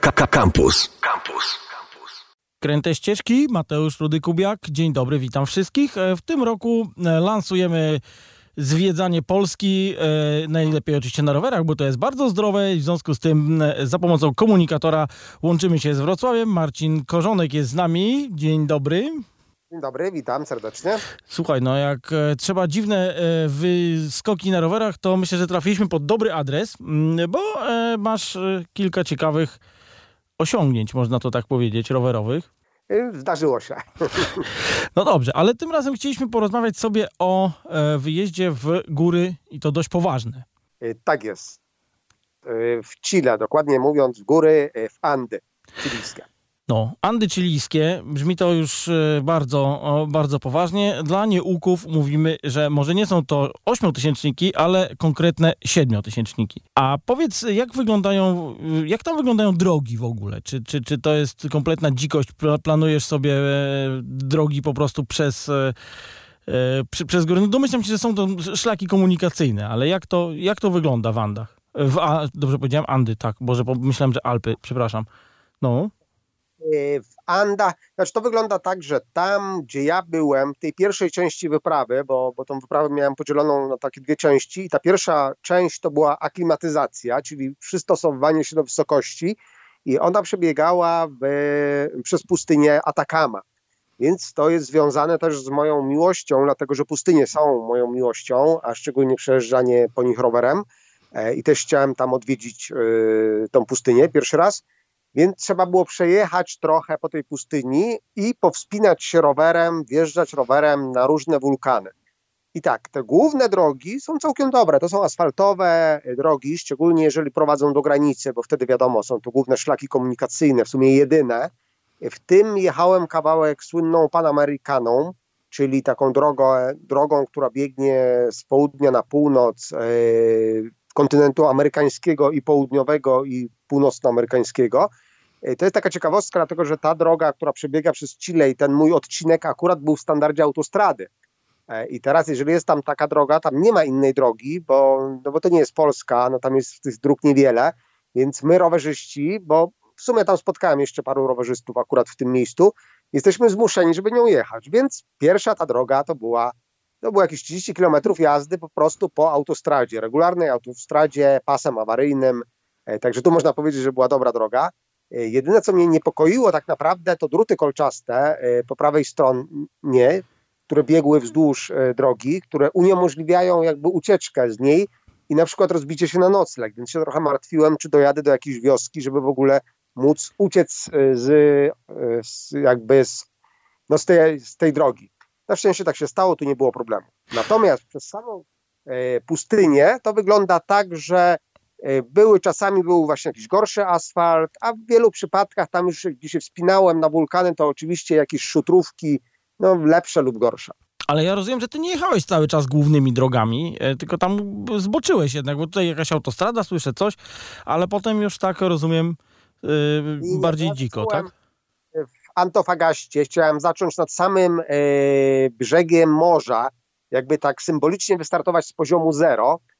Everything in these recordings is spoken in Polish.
Campus. Campus. Kręte ścieżki, Mateusz Rudy-Kubiak. Dzień dobry, witam wszystkich. E, W tym roku e, lansujemy zwiedzanie Polski, e, najlepiej oczywiście na rowerach, bo to jest bardzo zdrowe i w związku z tym za pomocą komunikatora łączymy się z Wrocławiem. Marcin Korzonek jest z nami. Dzień dobry. Dzień dobry, witam serdecznie. Słuchaj, no jak trzeba dziwne wyskoki na rowerach, to myślę, że trafiliśmy pod dobry adres, mm, bo masz kilka ciekawych osiągnięć, można to tak powiedzieć, rowerowych. Y, Zdarzyło się. No dobrze, ale tym razem chcieliśmy porozmawiać sobie o e, wyjeździe w góry i to dość poważne. Y, Tak jest. Y, W Chile, dokładnie mówiąc, w góry w Andy chilijskie. No, Andy chilijskie, brzmi to już e, bardzo, bardzo poważnie. Dla nieuków mówimy, że może nie są to ośmiotysięczniki, ale konkretne siedmiotysięczniki. A powiedz, jak wyglądają, y, jak tam wyglądają drogi w ogóle? Czy, czy, czy to jest kompletna dzikość? Pla- Planujesz sobie e, drogi po prostu przez... E, e, przy, przez góry. No domyślam się, że są to szlaki komunikacyjne, ale jak to, jak to wygląda w Andach? W, a, dobrze powiedziałem? Andy, tak. Boże, myślałem, że Alpy, przepraszam. No. Y, W Andach, znaczy to wygląda tak, że tam, gdzie ja byłem, tej pierwszej części wyprawy, bo, bo tą wyprawę miałem podzieloną na takie dwie części i ta pierwsza część to była aklimatyzacja, czyli przystosowywanie się do wysokości i ona przebiegała w, przez pustynię Atakama. Więc to jest związane też z moją miłością, dlatego że pustynie są moją miłością, a szczególnie przejeżdżanie po nich rowerem. E, I też chciałem tam odwiedzić y, tą pustynię pierwszy raz. Więc trzeba było przejechać trochę po tej pustyni i powspinać się rowerem, wjeżdżać rowerem na różne wulkany. I tak, te główne drogi są całkiem dobre. To są asfaltowe drogi, szczególnie jeżeli prowadzą do granicy, bo wtedy wiadomo, są to główne szlaki komunikacyjne, w sumie jedyne. W tym jechałem kawałek słynną Panamerikaną, czyli taką drogą, drogą która biegnie z południa na północ e, kontynentu amerykańskiego i południowego i północnoamerykańskiego. E, To jest taka ciekawostka, dlatego że ta droga, która przebiega przez Chile i ten mój odcinek akurat był w standardzie autostrady. E, I teraz, jeżeli jest tam taka droga, tam nie ma innej drogi, bo, no bo to nie jest Polska, no tam jest tych dróg niewiele, więc my rowerzyści, bo w sumie tam spotkałem jeszcze paru rowerzystów akurat w tym miejscu, jesteśmy zmuszeni, żeby nią jechać. Więc pierwsza ta droga to była, to było jakieś 30 km jazdy po prostu po autostradzie, regularnej autostradzie, pasem awaryjnym. E, Także tu można powiedzieć, że była dobra droga. E, Jedyne, co mnie niepokoiło tak naprawdę, to druty kolczaste e, po prawej stronie, które biegły wzdłuż e, drogi, które uniemożliwiają jakby ucieczkę z niej i na przykład rozbicie się na nocleg, więc się trochę martwiłem, czy dojadę do jakiejś wioski, żeby w ogóle móc uciec z, z jakby z, no z, tej, z tej drogi. Na szczęście tak się stało, tu nie było problemu. Natomiast przez samą pustynię to wygląda tak, że były czasami był właśnie jakiś gorszy asfalt, a w wielu przypadkach tam już gdzie się wspinałem na wulkany, to oczywiście jakieś szutrówki, no lepsze lub gorsze. Ale ja rozumiem, że ty nie jechałeś cały czas głównymi drogami, e, tylko tam zboczyłeś jednak, bo tutaj jakaś autostrada, słyszę coś, ale potem już tak rozumiem e, I bardziej ja dziko, byłem tak? W Antofagaście chciałem zacząć nad samym e, brzegiem morza, jakby tak symbolicznie wystartować z poziomu zero e,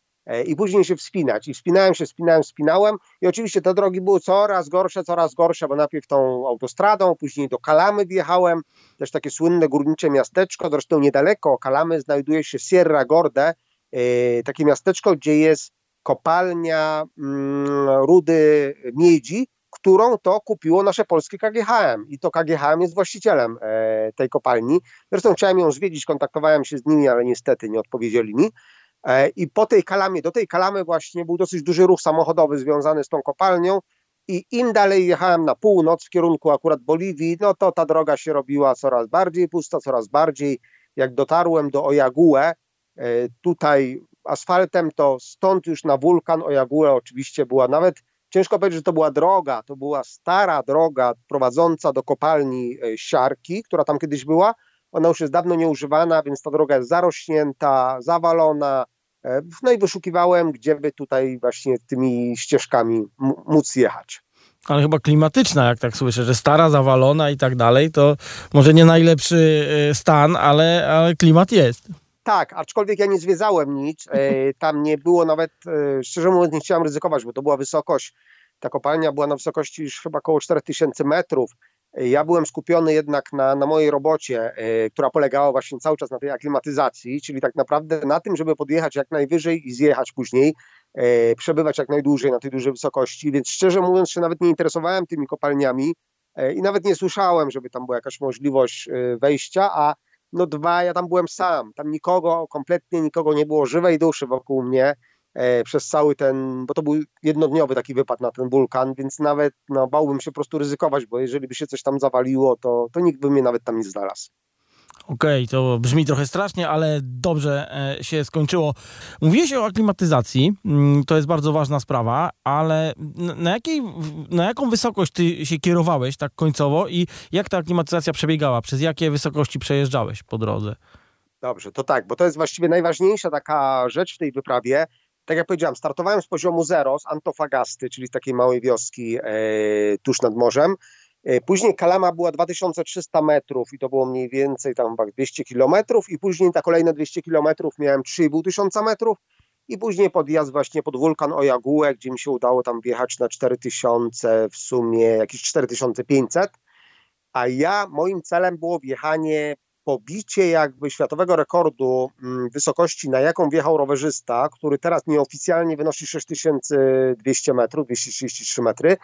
i później się wspinać. I wspinałem się, wspinałem, wspinałem i oczywiście te drogi były coraz gorsze, coraz gorsze, bo najpierw tą autostradą, później do Kalamy wjechałem, też takie słynne górnicze miasteczko, zresztą niedaleko Kalamy znajduje się Sierra Gorda, e, takie miasteczko, gdzie jest kopalnia mm, rudy miedzi, którą to kupiło nasze polskie KGHM i to KGHM jest właścicielem e, tej kopalni. Zresztą chciałem ją zwiedzić, kontaktowałem się z nimi, ale niestety nie odpowiedzieli mi. E, I po tej kalamie, do tej kalamy właśnie był dosyć duży ruch samochodowy związany z tą kopalnią i im dalej jechałem na północ w kierunku akurat Boliwii, no to ta droga się robiła coraz bardziej pusta, coraz bardziej. Jak dotarłem do Ojague, e, tutaj asfaltem, to stąd już na wulkan Ojague oczywiście była nawet ciężko powiedzieć, że to była droga, to była stara droga prowadząca do kopalni e, Siarki, która tam kiedyś była. Ona już jest dawno nieużywana, więc ta droga jest zarośnięta, zawalona. E, No i wyszukiwałem, gdzie by tutaj właśnie tymi ścieżkami móc jechać. Ale chyba klimatyczna, jak tak słyszę, że stara, zawalona i tak dalej, to może nie najlepszy e, stan, ale, ale klimat jest. Tak, aczkolwiek ja nie zwiedzałem nic. E, tam nie było nawet, szczerze mówiąc, nie chciałem ryzykować, bo to była wysokość ta kopalnia była na wysokości już chyba około 4000 metrów. Ja byłem skupiony jednak na, na mojej robocie, y, która polegała właśnie cały czas na tej aklimatyzacji, czyli tak naprawdę na tym, żeby podjechać jak najwyżej i zjechać później, y, przebywać jak najdłużej na tej dużej wysokości, więc szczerze mówiąc się nawet nie interesowałem tymi kopalniami y, i nawet nie słyszałem, żeby tam była jakaś możliwość wejścia, a no dwa, ja tam byłem sam, tam nikogo, kompletnie nikogo nie było żywej duszy wokół mnie, E, przez cały ten, bo to był jednodniowy taki wypad na ten wulkan, więc nawet no, bałbym się po prostu ryzykować, bo jeżeli by się coś tam zawaliło, to, to nikt by mnie nawet tam nie znalazł. Okej, okay, to brzmi trochę strasznie, ale dobrze e, się skończyło. Mówiłeś o aklimatyzacji, mm, to jest bardzo ważna sprawa, ale na, jakiej, na jaką wysokość ty się kierowałeś tak końcowo i jak ta aklimatyzacja przebiegała? Przez jakie wysokości przejeżdżałeś po drodze? Dobrze, to tak, bo to jest właściwie najważniejsza taka rzecz w tej wyprawie, tak jak powiedziałem, startowałem z poziomu zero, z Antofagasty, czyli takiej małej wioski e, tuż nad morzem. E, później Kalama była 2300 metrów i to było mniej więcej tam 200 kilometrów i później ta kolejne 200 kilometrów miałem 3500 metrów i później podjazd właśnie pod wulkan Ojagułę, gdzie mi się udało tam wjechać na 4000, w sumie jakieś 4500, a ja, moim celem było wjechanie pobicie jakby światowego rekordu mm, wysokości, na jaką wjechał rowerzysta, który teraz nieoficjalnie wynosi 6200 metrów, 233 metry,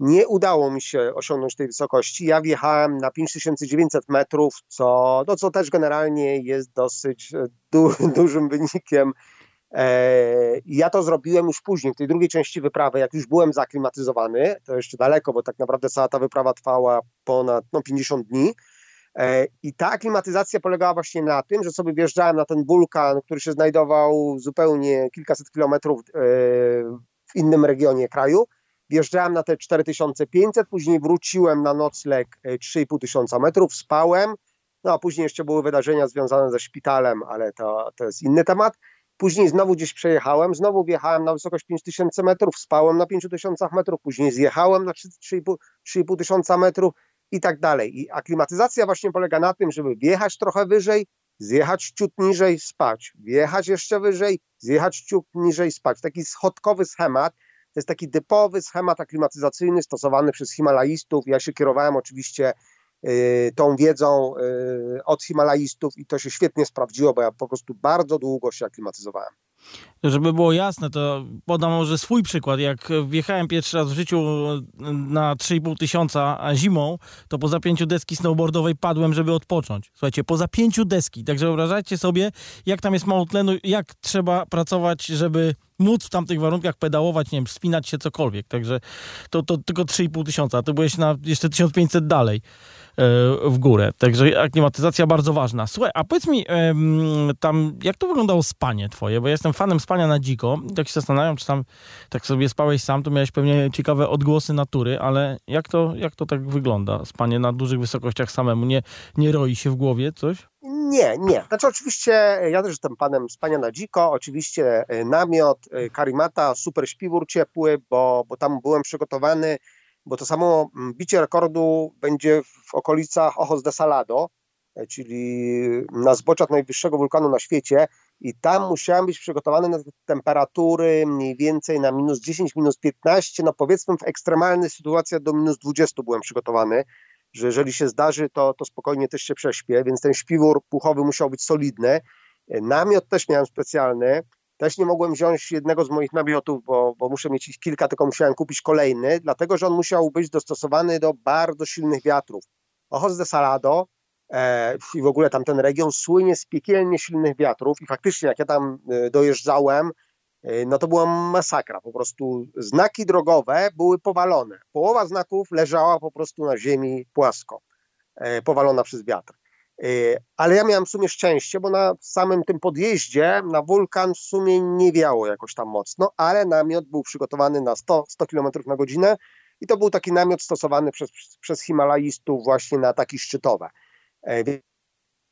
nie udało mi się osiągnąć tej wysokości. Ja wjechałem na 5900 metrów, co, no, co też generalnie jest dosyć e, du dużym wynikiem. E, ja to zrobiłem już później, w tej drugiej części wyprawy, jak już byłem zaklimatyzowany, to jeszcze daleko, bo tak naprawdę cała ta wyprawa trwała ponad no, 50 dni. E, I ta aklimatyzacja polegała właśnie na tym, że sobie wjeżdżałem na ten wulkan, który się znajdował zupełnie kilkaset kilometrów e, w innym regionie kraju. Wjeżdżałem na te 4500, później wróciłem na nocleg 3500 e, metrów, spałem, no a później jeszcze były wydarzenia związane ze szpitalem, ale to, to jest inny temat. Później znowu gdzieś przejechałem, znowu wjechałem na wysokość 5000 metrów, spałem na 5000 metrów, później zjechałem na 3500 metrów, i tak dalej. I aklimatyzacja właśnie polega na tym, żeby wjechać trochę wyżej, zjechać ciut niżej, spać, wjechać jeszcze wyżej, zjechać ciut niżej, spać. Taki schodkowy schemat, to jest taki typowy schemat aklimatyzacyjny stosowany przez Himalajstów. Ja się kierowałem oczywiście y, tą wiedzą y, od Himalajstów i to się świetnie sprawdziło, bo ja po prostu bardzo długo się aklimatyzowałem. Żeby było jasne, to podam może swój przykład. Jak wjechałem pierwszy raz w życiu na 3,5 tysiąca zimą, to po zapięciu deski snowboardowej padłem, żeby odpocząć. Słuchajcie, po zapięciu deski. Także wyobrażajcie sobie, jak tam jest mało tlenu, jak trzeba pracować, żeby móc w tamtych warunkach pedałować, nie wiem, wspinać się cokolwiek. Także to, to tylko 3,5 tysiąca. To byłeś na jeszcze 1500 dalej w górę. Także aklimatyzacja bardzo ważna. Słuchaj, a powiedz mi tam, jak to wyglądało spanie twoje? Bo ja jestem fanem spania na dziko. Tak się zastanawiam, czy tam tak sobie spałeś sam, to miałeś pewnie ciekawe odgłosy natury, ale jak to, jak to tak wygląda? Spanie na dużych wysokościach samemu? Nie, nie roi się w głowie coś? Nie, nie. Znaczy oczywiście ja też jestem panem spania na dziko, oczywiście e, namiot, e, karimata, super śpiwór ciepły, bo, bo tam byłem przygotowany bo to samo mm, bicie rekordu będzie w okolicach Ojos de Salado, e, czyli na zboczach najwyższego wulkanu na świecie. I tam musiałem być przygotowany na temperatury mniej więcej na minus 10, minus 15, no powiedzmy w ekstremalnej sytuacji do minus 20 byłem przygotowany, że jeżeli się zdarzy, to, to spokojnie też się prześpię, więc ten śpiwór puchowy musiał być solidny. Namiot też miałem specjalny, też nie mogłem wziąć jednego z moich namiotów, bo, bo muszę mieć ich kilka, tylko musiałem kupić kolejny, dlatego że on musiał być dostosowany do bardzo silnych wiatrów. Ojos de Salado e, i w ogóle tam ten region słynie z piekielnie silnych wiatrów i faktycznie jak ja tam e, dojeżdżałem, no to była masakra. Po prostu znaki drogowe były powalone. Połowa znaków leżała po prostu na ziemi płasko, e, powalona przez wiatr. Y, ale ja miałem w sumie szczęście, bo na samym tym podjeździe na wulkan w sumie nie wiało jakoś tam mocno, ale namiot był przygotowany na 100, 100 km na godzinę i to był taki namiot stosowany przez, przez Himalajistów właśnie na taki szczytowe. E,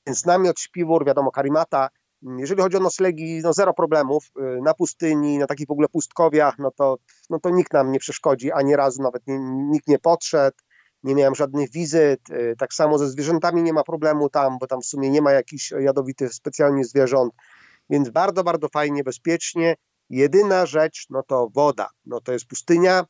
więc namiot, śpiwór, wiadomo, karimata. Jeżeli chodzi o noclegi, no zero problemów. Y, na pustyni, na takich w ogóle pustkowiach, no to, no to nikt nam nie przeszkodzi, ani razu nawet nie, nikt nie podszedł nie miałem żadnych wizyt. Y, tak samo ze zwierzętami nie ma problemu tam, bo tam w sumie nie ma jakichś jadowitych specjalnie zwierząt, więc bardzo, bardzo fajnie, bezpiecznie. Jedyna rzecz, no to woda. No to jest pustynia.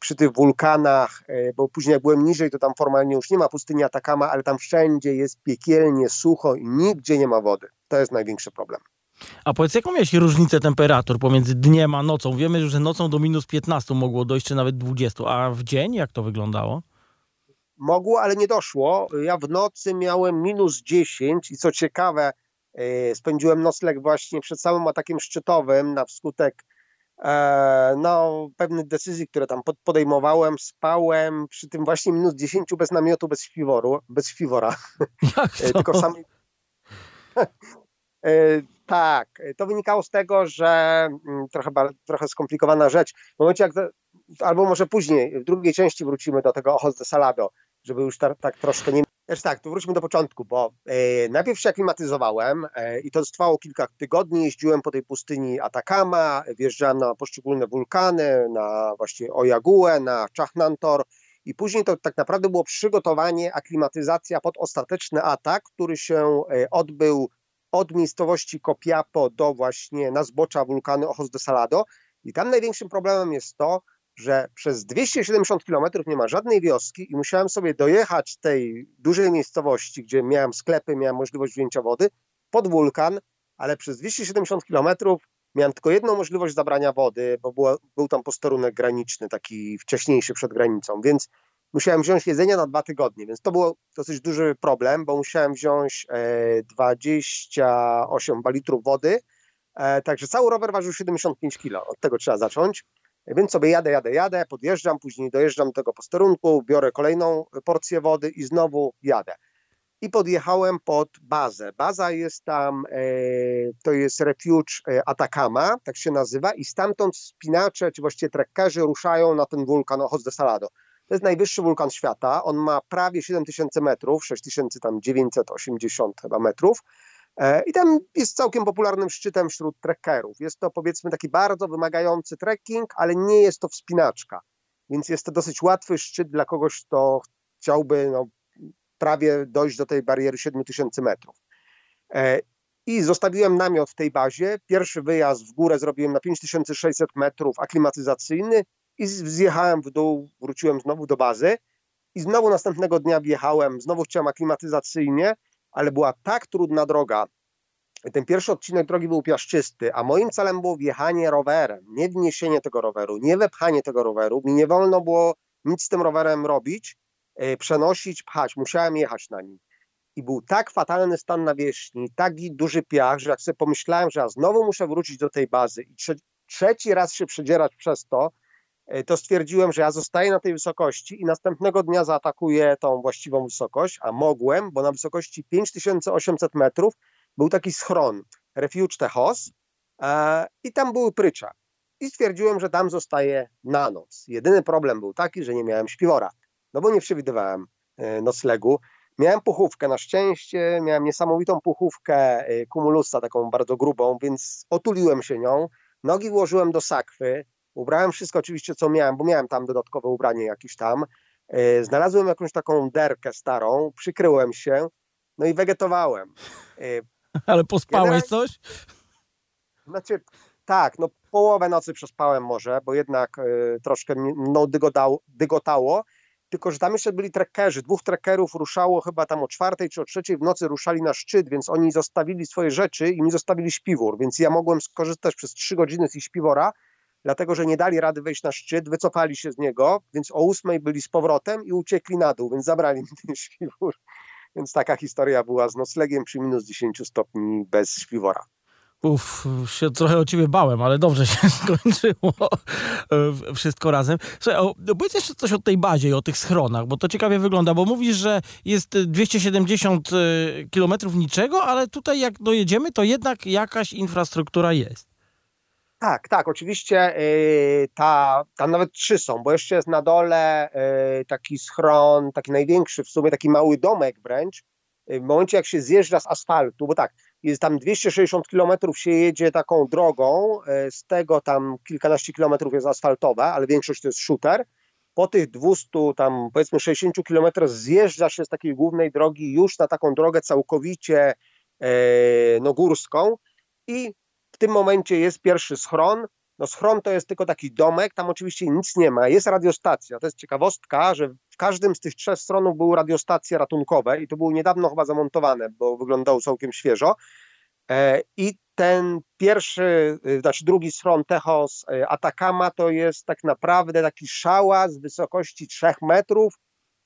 Przy tych wulkanach, bo później jak byłem niżej, to tam formalnie już nie ma pustyni Atakama, ale tam wszędzie jest piekielnie sucho i nigdzie nie ma wody. To jest największy problem. A powiedz, jaką miałeś różnicę temperatur pomiędzy dniem a nocą? Wiemy, że nocą do minus 15 mogło dojść, czy nawet 20, a w dzień jak to wyglądało? Mogło, ale nie doszło. Ja w nocy miałem minus 10 i co ciekawe, e, spędziłem nocleg właśnie przed samym atakiem szczytowym na wskutek no, pewnych decyzji, które tam podejmowałem, spałem przy tym właśnie minus 10 bez namiotu, bez śpiworu, bez śpiwora. To? Tylko sami... Tak, to wynikało z tego, że mm, trochę, trochę skomplikowana rzecz. W momencie jak, albo może później, w drugiej części wrócimy do tego Ojos de Salado, żeby już tak, troszkę nie... Znaczy tak, to wróćmy do początku, bo e, najpierw się aklimatyzowałem e, i to trwało kilka tygodni, jeździłem po tej pustyni Atacama, wjeżdżałem na poszczególne wulkany, na właśnie Ojaguę, na Chachnantor i później to tak naprawdę było przygotowanie, aklimatyzacja pod ostateczny atak, który się e, odbył od miejscowości Copiapo do właśnie na zbocza wulkanu Ojos de Salado. I tam największym problemem jest to, że przez 270 km nie ma żadnej wioski i musiałem sobie dojechać tej dużej miejscowości, gdzie miałem sklepy, miałem możliwość wzięcia wody, pod wulkan, ale przez 270 km miałem tylko jedną możliwość zabrania wody, bo był tam posterunek graniczny, taki wcześniejszy przed granicą, więc musiałem wziąć jedzenia na dwa tygodnie, więc to był dosyć duży problem, bo musiałem wziąć 28 e, litrów wody, e, także cały rower ważył 75 kg, od tego trzeba zacząć. Więc sobie jadę, jadę, jadę, podjeżdżam, później dojeżdżam do tego posterunku, biorę kolejną porcję wody i znowu jadę. I podjechałem pod bazę. Baza jest tam, e, to jest refuge Atacama, tak się nazywa, i stamtąd spinacze, czy właściwie trekkerzy ruszają na ten wulkan Ojos de Salado. To jest najwyższy wulkan świata. On ma prawie 7000 metrów, 6980 chyba metrów. E, I tam jest całkiem popularnym szczytem wśród trekkerów. Jest to powiedzmy taki bardzo wymagający trekking, ale nie jest to wspinaczka. Więc jest to dosyć łatwy szczyt dla kogoś, kto chciałby no, prawie dojść do tej bariery 7000 metrów. E, I zostawiłem namiot w tej bazie. Pierwszy wyjazd w górę zrobiłem na 5600 metrów aklimatyzacyjny i zjechałem w dół, wróciłem znowu do bazy i znowu następnego dnia wjechałem, znowu chciałem aklimatyzacyjnie, ale była tak trudna droga. Ten pierwszy odcinek drogi był piaszczysty, a moim celem było wjechanie rowerem, nie wniesienie tego roweru, nie wepchanie tego roweru. Mi nie wolno było nic z tym rowerem robić, e, przenosić, pchać. Musiałem jechać na nim. I był tak fatalny stan nawierzchni, taki duży piach, że jak sobie pomyślałem, że ja znowu muszę wrócić do tej bazy i trzeci raz się przedzierać przez to, to stwierdziłem, że ja zostaję na tej wysokości i następnego dnia zaatakuję tą właściwą wysokość, a mogłem, bo na wysokości 5800 metrów był taki schron, Refuge Techos e, i tam były prycza. I stwierdziłem, że tam zostaję na noc. Jedyny problem był taki, że nie miałem śpiwora, no bo nie przewidywałem e, noclegu. Miałem puchówkę, na szczęście miałem niesamowitą puchówkę Cumulusa, taką bardzo grubą, więc otuliłem się nią, nogi włożyłem do sakwy, Ubrałem wszystko oczywiście, co miałem, bo miałem tam dodatkowe ubranie jakieś tam. E, znalazłem jakąś taką derkę starą, przykryłem się, no i wegetowałem. E, Ale pospałeś Generalnie... coś? Znaczy, tak, no połowę nocy przespałem może, bo jednak y, troszkę no, dygotało, dygotało, tylko że tam jeszcze byli trekkerzy. Dwóch trekkerów ruszało chyba tam o czwartej czy o trzeciej w nocy ruszali na szczyt, więc oni zostawili swoje rzeczy i mi zostawili śpiwór, więc ja mogłem skorzystać przez trzy godziny z ich śpiwora, dlatego że nie dali rady wejść na szczyt, wycofali się z niego, więc o ósmej byli z powrotem i uciekli na dół, więc zabrali mi ten śpiwór. Więc taka historia była z noclegiem przy minus 10 stopni bez śpiwora. Uff, się trochę o ciebie bałem, ale dobrze się skończyło e, wszystko razem. Słuchaj, powiedz jeszcze coś o tej bazie i o tych schronach, bo to ciekawie wygląda, bo mówisz, że jest 270 e, kilometrów niczego, ale tutaj jak dojedziemy, to jednak jakaś infrastruktura jest. Tak, tak, oczywiście y, ta, tam nawet trzy są, bo jeszcze jest na dole y, taki schron, taki największy w sumie, taki mały domek wręcz. Y, w momencie jak się zjeżdża z asfaltu, bo tak, jest tam 260 km się jedzie taką drogą, z tego tam kilkanaście kilometrów jest asfaltowa, ale większość to jest shooter. Po tych 200, tam powiedzmy 60 km zjeżdża się z takiej głównej drogi już na taką drogę całkowicie no, górską i w tym momencie jest pierwszy schron, No schron to jest tylko taki domek, tam oczywiście nic nie ma. Jest radiostacja. To jest ciekawostka, że w każdym z tych trzech stronów były radiostacje ratunkowe i to było niedawno chyba zamontowane, bo wyglądało całkiem świeżo. E, I ten pierwszy, y, znaczy drugi schron Techos y, Atacama to jest tak naprawdę taki szała z wysokości 3 metrów,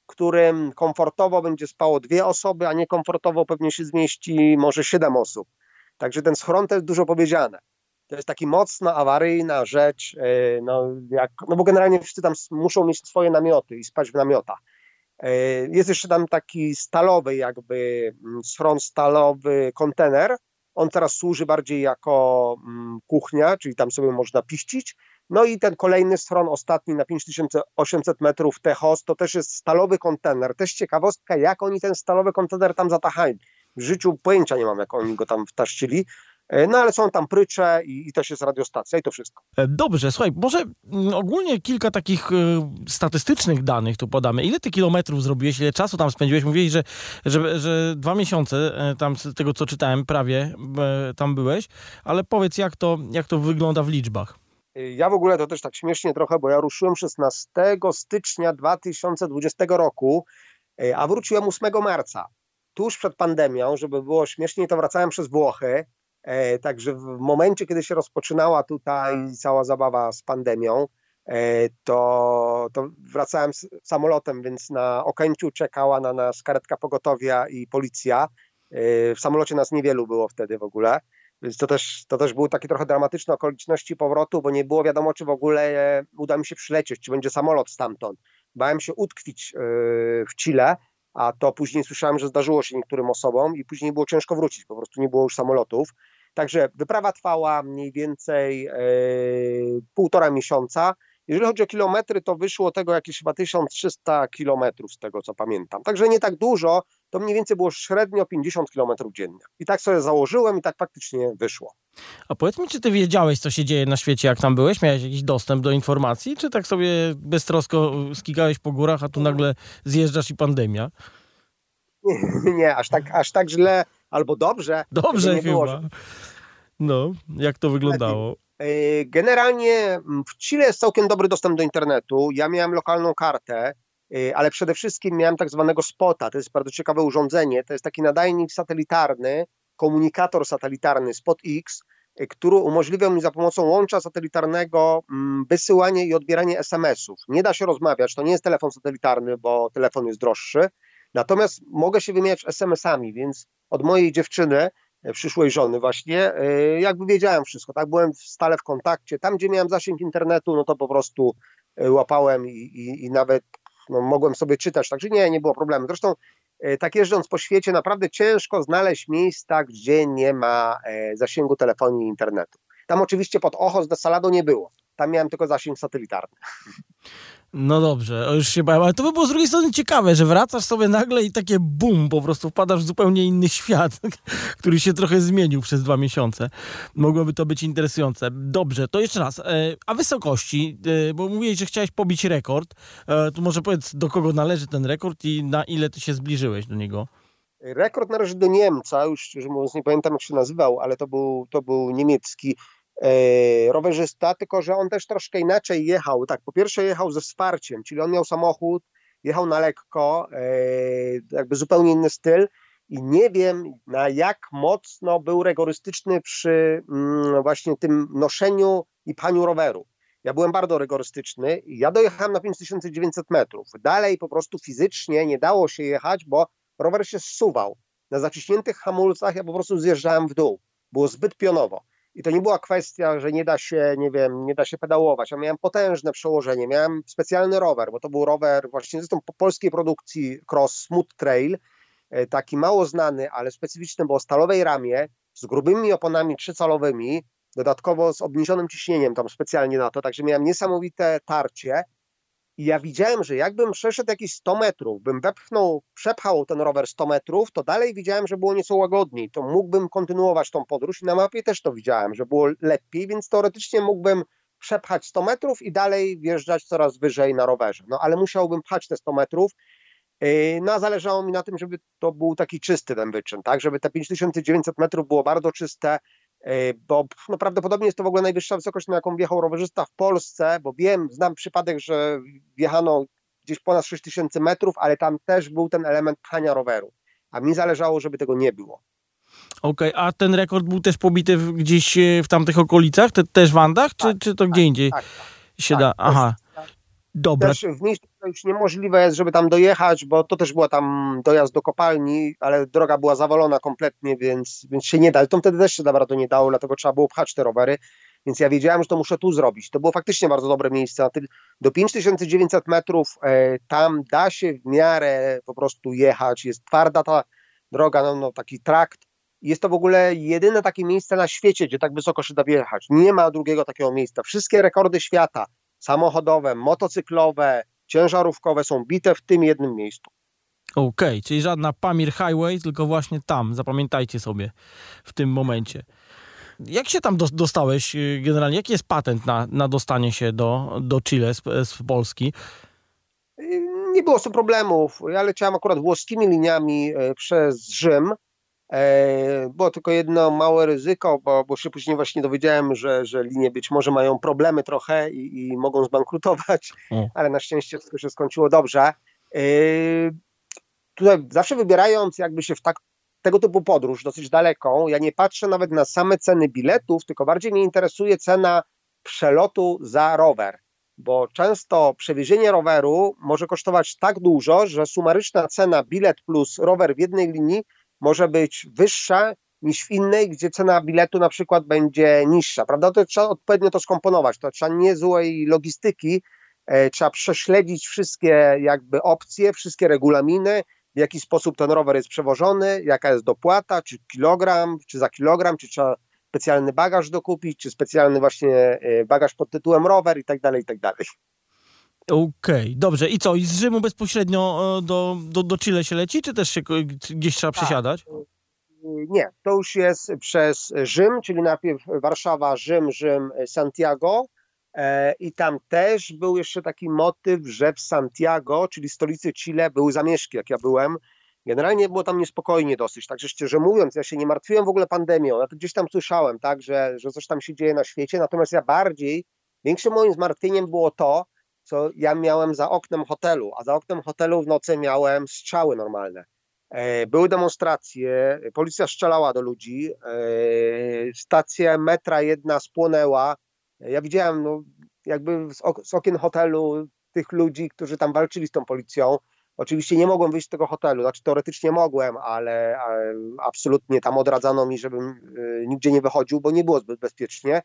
którym komfortowo będzie spało dwie osoby, a niekomfortowo pewnie się zmieści może siedem osób. Także ten schron jest dużo powiedziane. To jest taki mocno awaryjna rzecz, y, no, jak, no bo generalnie wszyscy tam muszą mieć swoje namioty i spać w namiotach. Jest jeszcze tam taki stalowy jakby mm, schron stalowy kontener, on teraz służy bardziej jako mm, kuchnia, czyli tam sobie można piścić. No i ten kolejny stron, ostatni na 5800 metrów Techos, to też jest stalowy kontener. Też ciekawostka, jak oni ten stalowy kontener tam zatachają. W życiu pojęcia nie mam, jak oni go tam wtaszczyli. E, no ale są tam prycze i, i też jest radiostacja i to wszystko. E, dobrze, słuchaj, może mm, ogólnie kilka takich e, statystycznych danych tu podamy. Ile ty kilometrów zrobiłeś, ile czasu tam spędziłeś? Mówiłeś, że, że, że dwa miesiące tam z tego co czytałem prawie tam byłeś, ale powiedz jak to, jak to wygląda w liczbach. Ja w ogóle to też tak śmiesznie trochę, bo ja ruszyłem 16 stycznia 2020 roku, a wróciłem 8 marca. Tuż przed pandemią, żeby było śmieszniej, to wracałem przez Włochy. E, także w momencie, kiedy się rozpoczynała tutaj cała zabawa z pandemią, e, to, to wracałem samolotem, więc na Okęciu czekała na nas karetka pogotowia i policja. E, w samolocie nas niewielu było wtedy w ogóle, więc to też, to też były takie trochę dramatyczne okoliczności powrotu, bo nie było wiadomo, czy w ogóle uda mi się przylecieć, czy będzie samolot stamtąd. Bałem się utkwić w Chile, a to później słyszałem, że zdarzyło się niektórym osobom i później było ciężko wrócić, po prostu nie było już samolotów. Także wyprawa trwała mniej więcej e, półtora miesiąca. Jeżeli chodzi o kilometry, to wyszło tego jakieś chyba 1300 kilometrów z tego co pamiętam. Także nie tak dużo, to mniej więcej było średnio 50 kilometrów dziennie. I tak sobie założyłem i tak faktycznie wyszło. A powiedz mi, czy ty wiedziałeś, co się dzieje na świecie, jak tam byłeś? Miałeś jakiś dostęp do informacji, czy tak sobie beztrosko skigałeś po górach, a tu nagle zjeżdżasz i pandemia? Nie, nie aż, tak, aż tak źle albo dobrze. Dobrze chyba. Było, że... No, jak to wyglądało? E, generalnie mm, w Chile jest całkiem dobry dostęp do internetu. Ja miałem lokalną kartę, e, ale przede wszystkim miałem tak zwanego spota. To jest bardzo ciekawe urządzenie. To jest taki nadajnik satelitarny, komunikator satelitarny Spot X, e, który umożliwia mi za pomocą łącza satelitarnego mm, wysyłanie i odbieranie SMS-ów. Nie da się rozmawiać, to nie jest telefon satelitarny, bo telefon jest droższy. Natomiast mogę się wymieniać SMS-ami, więc od mojej dziewczyny przyszłej żony właśnie, e, jakby wiedziałem wszystko, tak, byłem stale w kontakcie, tam gdzie miałem zasięg internetu, no to po prostu e, łapałem i, i, i nawet no, mogłem sobie czytać, także nie, nie było problemu. Zresztą e, tak jeżdżąc po świecie, naprawdę ciężko znaleźć miejsca, gdzie nie ma zasięgu telefonii i internetu. Tam oczywiście pod Ochos de Salado nie było, tam miałem tylko zasięg satelitarny. No dobrze, już się bałem, ale to by było z drugiej strony ciekawe, że wracasz sobie nagle i takie bum, po prostu wpadasz w zupełnie inny świat, który się trochę zmienił przez dwa miesiące. Mogłoby to być interesujące. Dobrze, to jeszcze raz, e, a wysokości, e, bo mówiłeś, że chciałeś pobić rekord, e, to może powiedz, do kogo należy ten rekord i na ile ty się zbliżyłeś do niego? Rekord należy do Niemca, już szczerze mówiąc nie pamiętam jak się nazywał, ale to był, to był niemiecki rowerzysta, tylko że on też troszkę inaczej jechał. Tak, po pierwsze jechał ze wsparciem, czyli on miał samochód, jechał na lekko, e, jakby zupełnie inny styl i nie wiem na jak mocno był rygorystyczny przy mm, właśnie tym noszeniu i paniu roweru. Ja byłem bardzo rygorystyczny ja dojechałem na 5900 metrów. Dalej po prostu fizycznie nie dało się jechać, bo rower się zsuwał. Na zaciśniętych hamulcach ja po prostu zjeżdżałem w dół. Było zbyt pionowo. I to nie była kwestia, że nie da się, nie wiem, nie da się pedałować. Ja miałem potężne przełożenie, miałem specjalny rower, bo to był rower właśnie zresztą po polskiej produkcji Cross Smooth Trail, e, taki mało znany, ale specyficzny, bo o stalowej ramie, z grubymi oponami trzycalowymi, dodatkowo z obniżonym ciśnieniem tam specjalnie na to, także miałem niesamowite tarcie i ja widziałem, że jakbym przeszedł jakieś 100 metrów, bym wepchnął, przepchał ten rower 100 metrów, to dalej widziałem, że było nieco łagodniej. To mógłbym kontynuować tą podróż i na mapie też to widziałem, że było lepiej, więc teoretycznie mógłbym przepchać 100 metrów i dalej wjeżdżać coraz wyżej na rowerze. No ale musiałbym pchać te 100 metrów. Yy, no a zależało mi na tym, żeby to był taki czysty ten wyczyn, tak? Żeby te 5900 metrów było bardzo czyste, bo no, prawdopodobnie jest to w ogóle najwyższa wysokość, na jaką wjechał rowerzysta w Polsce, bo wiem, znam przypadek, że wjechano gdzieś ponad 6000 metrów, ale tam też był ten element pchania roweru, a mi zależało, żeby tego nie było. Okej, okay, a ten rekord był też pobity gdzieś w tamtych okolicach, te, też w Andach, czy, tak, czy to gdzie tak, indziej tak, się tak, da? Aha. Dobra. Też w miejscu już niemożliwe jest, żeby tam dojechać, bo to też była tam dojazd do kopalni, ale droga była zawalona kompletnie, więc, więc się nie da. To wtedy też się naprawdę nie dało, dlatego trzeba było pchać te rowery. Więc ja wiedziałem, że to muszę tu zrobić. To było faktycznie bardzo dobre miejsce. Do 5900 metrów e, tam da się w miarę po prostu jechać. Jest twarda ta droga, no, no taki trakt. Jest to w ogóle jedyne takie miejsce na świecie, gdzie tak wysoko się da wjechać. Nie ma drugiego takiego miejsca. Wszystkie rekordy świata, samochodowe, motocyklowe, ciężarówkowe są bite w tym jednym miejscu. Okej, okay, czyli żadna Pamir Highway, tylko właśnie tam, zapamiętajcie sobie w tym momencie. Jak się tam dostałeś y, generalnie? Jaki jest patent na, na dostanie się do, do Chile z, z Polski? Nie było z tym problemów. Ja leciałem akurat włoskimi liniami e, przez Rzym. E, było tylko jedno małe ryzyko, bo, bo się później właśnie dowiedziałem, że, że linie być może mają problemy trochę i, i mogą zbankrutować, o. ale na szczęście wszystko się skończyło dobrze. E, tutaj zawsze wybierając jakby się w tak tego typu podróż, dosyć daleką, ja nie patrzę nawet na same ceny biletów, tylko bardziej mnie interesuje cena przelotu za rower, bo często przewiezienie roweru może kosztować tak dużo, że sumaryczna cena bilet plus rower w jednej linii może być wyższa niż w innej, gdzie cena biletu na przykład będzie niższa, prawda? To trzeba odpowiednio to skomponować, to trzeba niezłej logistyki, e, trzeba prześledzić wszystkie jakby opcje, wszystkie regulaminy, w jaki sposób ten rower jest przewożony, jaka jest dopłata, czy kilogram, czy za kilogram, czy trzeba specjalny bagaż dokupić, czy specjalny właśnie e, bagaż pod tytułem rower i tak dalej, i tak dalej. Okej, okay, dobrze. I co? I z Rzymu bezpośrednio e, do, do, do Chile się leci, czy też się gdzieś trzeba tak. przesiadać? Nie, to już jest przez Rzym, czyli najpierw Warszawa, Rzym, Rzym, Santiago, E, I tam też był jeszcze taki motyw, że w Santiago, czyli stolicy Chile, były zamieszki, jak ja byłem. Generalnie było tam niespokojnie dosyć, także szczerze mówiąc, ja się nie martwiłem w ogóle pandemią, ja to gdzieś tam słyszałem, tak, że, że coś tam się dzieje na świecie, natomiast ja bardziej, większym moim zmartwieniem było to, co ja miałem za oknem hotelu, a za oknem hotelu w nocy miałem strzały normalne. E, były demonstracje, policja strzelała do ludzi, e, stacja metra jedna spłonęła, ja widziałem no, jakby z, ok z okien hotelu tych ludzi, którzy tam walczyli z tą policją. Oczywiście nie mogłem wyjść z tego hotelu, znaczy teoretycznie mogłem, ale, absolutnie tam odradzano mi, żebym y, nigdzie nie wychodził, bo nie było zbyt bezpiecznie.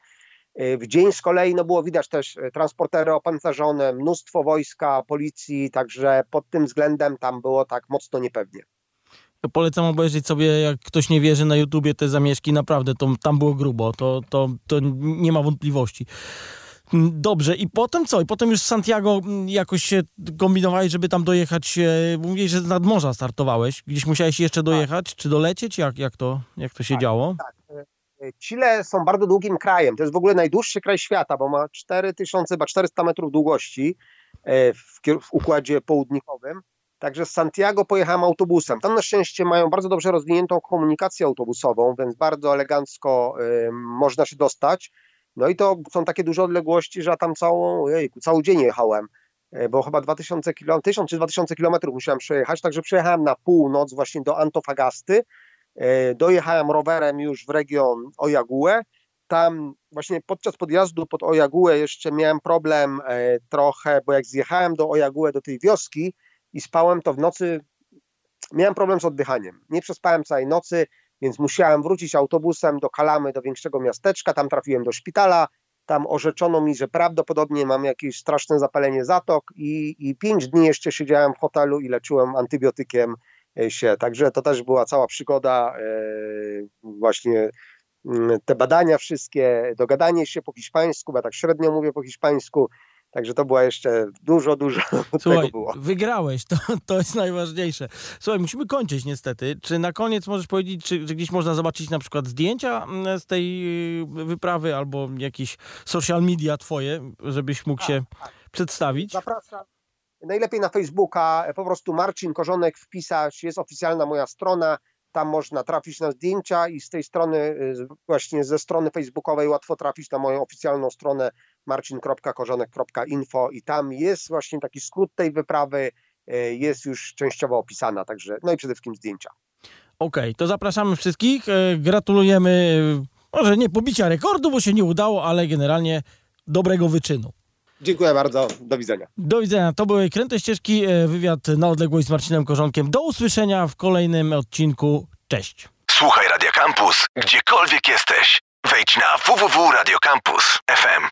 W dzień z kolei no, było widać też y, transportery opancerzone, mnóstwo wojska, policji, także pod tym względem tam było tak mocno niepewnie polecam obejrzeć sobie, jak ktoś nie wierzy na YouTubie te zamieszki, naprawdę to, tam było grubo, to, to, to nie ma wątpliwości. Dobrze, i potem co? I potem już Santiago jakoś się kombinowałeś, żeby tam dojechać. Mówiłeś, że z nadmorza startowałeś. Gdzieś musiałeś jeszcze tak. dojechać, tak. czy dolecieć? Jak, jak, to, jak to się tak, działo? Tak. Chile są bardzo długim krajem. To jest w ogóle najdłuższy kraj świata, bo ma 4000, chyba 400 metrów długości e, w, w układzie południkowym. Także z Santiago pojechałem autobusem. Tam na szczęście mają bardzo dobrze rozwiniętą komunikację autobusową, więc bardzo elegancko y, można się dostać. No i to są takie duże odległości, że tam całą, cały dzień jechałem, y, bo chyba 2000 km, 1000 czy 2000 km musiałem przejechać, także przejechałem na północ właśnie do Antofagasty, dojechałem rowerem już w region Ojague, tam właśnie podczas podjazdu pod Ojague jeszcze miałem problem y, trochę, bo jak zjechałem do Ojague, do tej wioski, i spałem to w nocy. Miałem problem z oddychaniem. Nie przespałem całej nocy, więc musiałem wrócić autobusem do Kalamy, do większego miasteczka. Tam trafiłem do szpitala. Tam orzeczono mi, że prawdopodobnie mam jakieś straszne zapalenie zatok i, i pięć dni jeszcze siedziałem w hotelu i leczyłem antybiotykiem e, się. Także to też była cała przygoda, e, właśnie mm, te badania wszystkie, dogadanie się po hiszpańsku, bo ja tak średnio mówię po hiszpańsku, Także to była jeszcze dużo, dużo Słuchaj, tego było. Wygrałeś, to, to jest najważniejsze. Słuchaj, musimy kończyć niestety. Czy na koniec możesz powiedzieć, czy, czy gdzieś można zobaczyć na przykład zdjęcia mm, z tej y, wyprawy albo jakieś social media twoje, żebyś mógł tak, się tak. przedstawić? Zapraszam. Najlepiej na Facebooka, po prostu Marcin Korzonek wpisać, jest oficjalna moja strona, tam można trafić na zdjęcia i z tej strony, właśnie ze strony facebookowej łatwo trafić na moją oficjalną stronę marcin.korzonek.info i tam jest właśnie taki skrót tej wyprawy, y, jest już częściowo opisana, także no i przede wszystkim zdjęcia. Okej, okay, to zapraszamy wszystkich, e, gratulujemy, e, może nie pobicia rekordu, bo się nie udało, ale generalnie dobrego wyczynu. Dziękuję bardzo, do widzenia. Do widzenia. To były Kręte Ścieżki, e, wywiad na odległość z Marcinem Korzonkiem. Do usłyszenia w kolejnym odcinku. Cześć. Słuchaj Radio Campus, gdziekolwiek jesteś. Wejdź na www.radiocampus.fm.